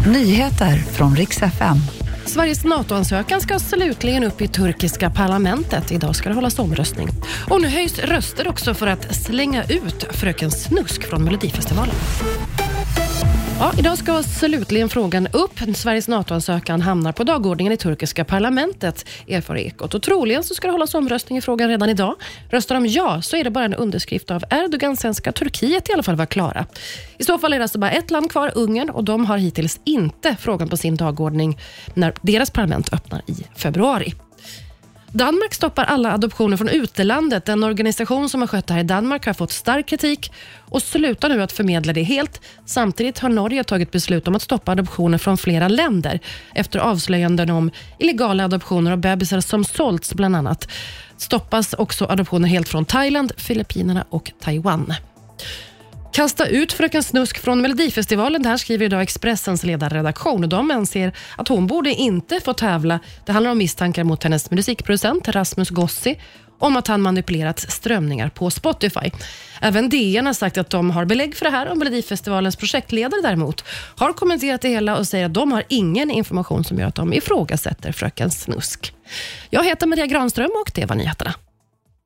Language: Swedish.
Nyheter från riks FM. Sveriges NATO-ansökan ska slutligen upp i turkiska parlamentet. Idag ska det hållas omröstning. Och nu höjs röster också för att slänga ut Fröken Snusk från Melodifestivalen. Ja, idag ska slutligen frågan upp. Sveriges NATO-ansökan hamnar på dagordningen i turkiska parlamentet, erfar Ekot. Och troligen så ska det hållas omröstning i frågan redan idag. Röstar de ja så är det bara en underskrift av Erdogan. Sen ska Turkiet i alla fall vara klara. I så fall är det alltså bara ett land kvar, Ungern, och de har hittills inte frågan på sin dagordning när deras parlament öppnar i februari. Danmark stoppar alla adoptioner från utelandet. Den organisation som har skött det här i Danmark har fått stark kritik och slutar nu att förmedla det helt. Samtidigt har Norge tagit beslut om att stoppa adoptioner från flera länder efter avslöjanden om illegala adoptioner av bebisar som sålts bland annat. Stoppas också adoptioner helt från Thailand, Filippinerna och Taiwan. Kasta ut Fröken Snusk från Melodifestivalen. Det här skriver idag Expressens ledarredaktion. De anser att hon borde inte få tävla. Det handlar om misstankar mot hennes musikproducent Rasmus Gossi om att han manipulerat strömningar på Spotify. Även DN har sagt att de har belägg för det här och Melodifestivalens projektledare däremot har kommenterat det hela och säger att de har ingen information som gör att de ifrågasätter Fröken Snusk. Jag heter Maria Granström och det var nyheterna.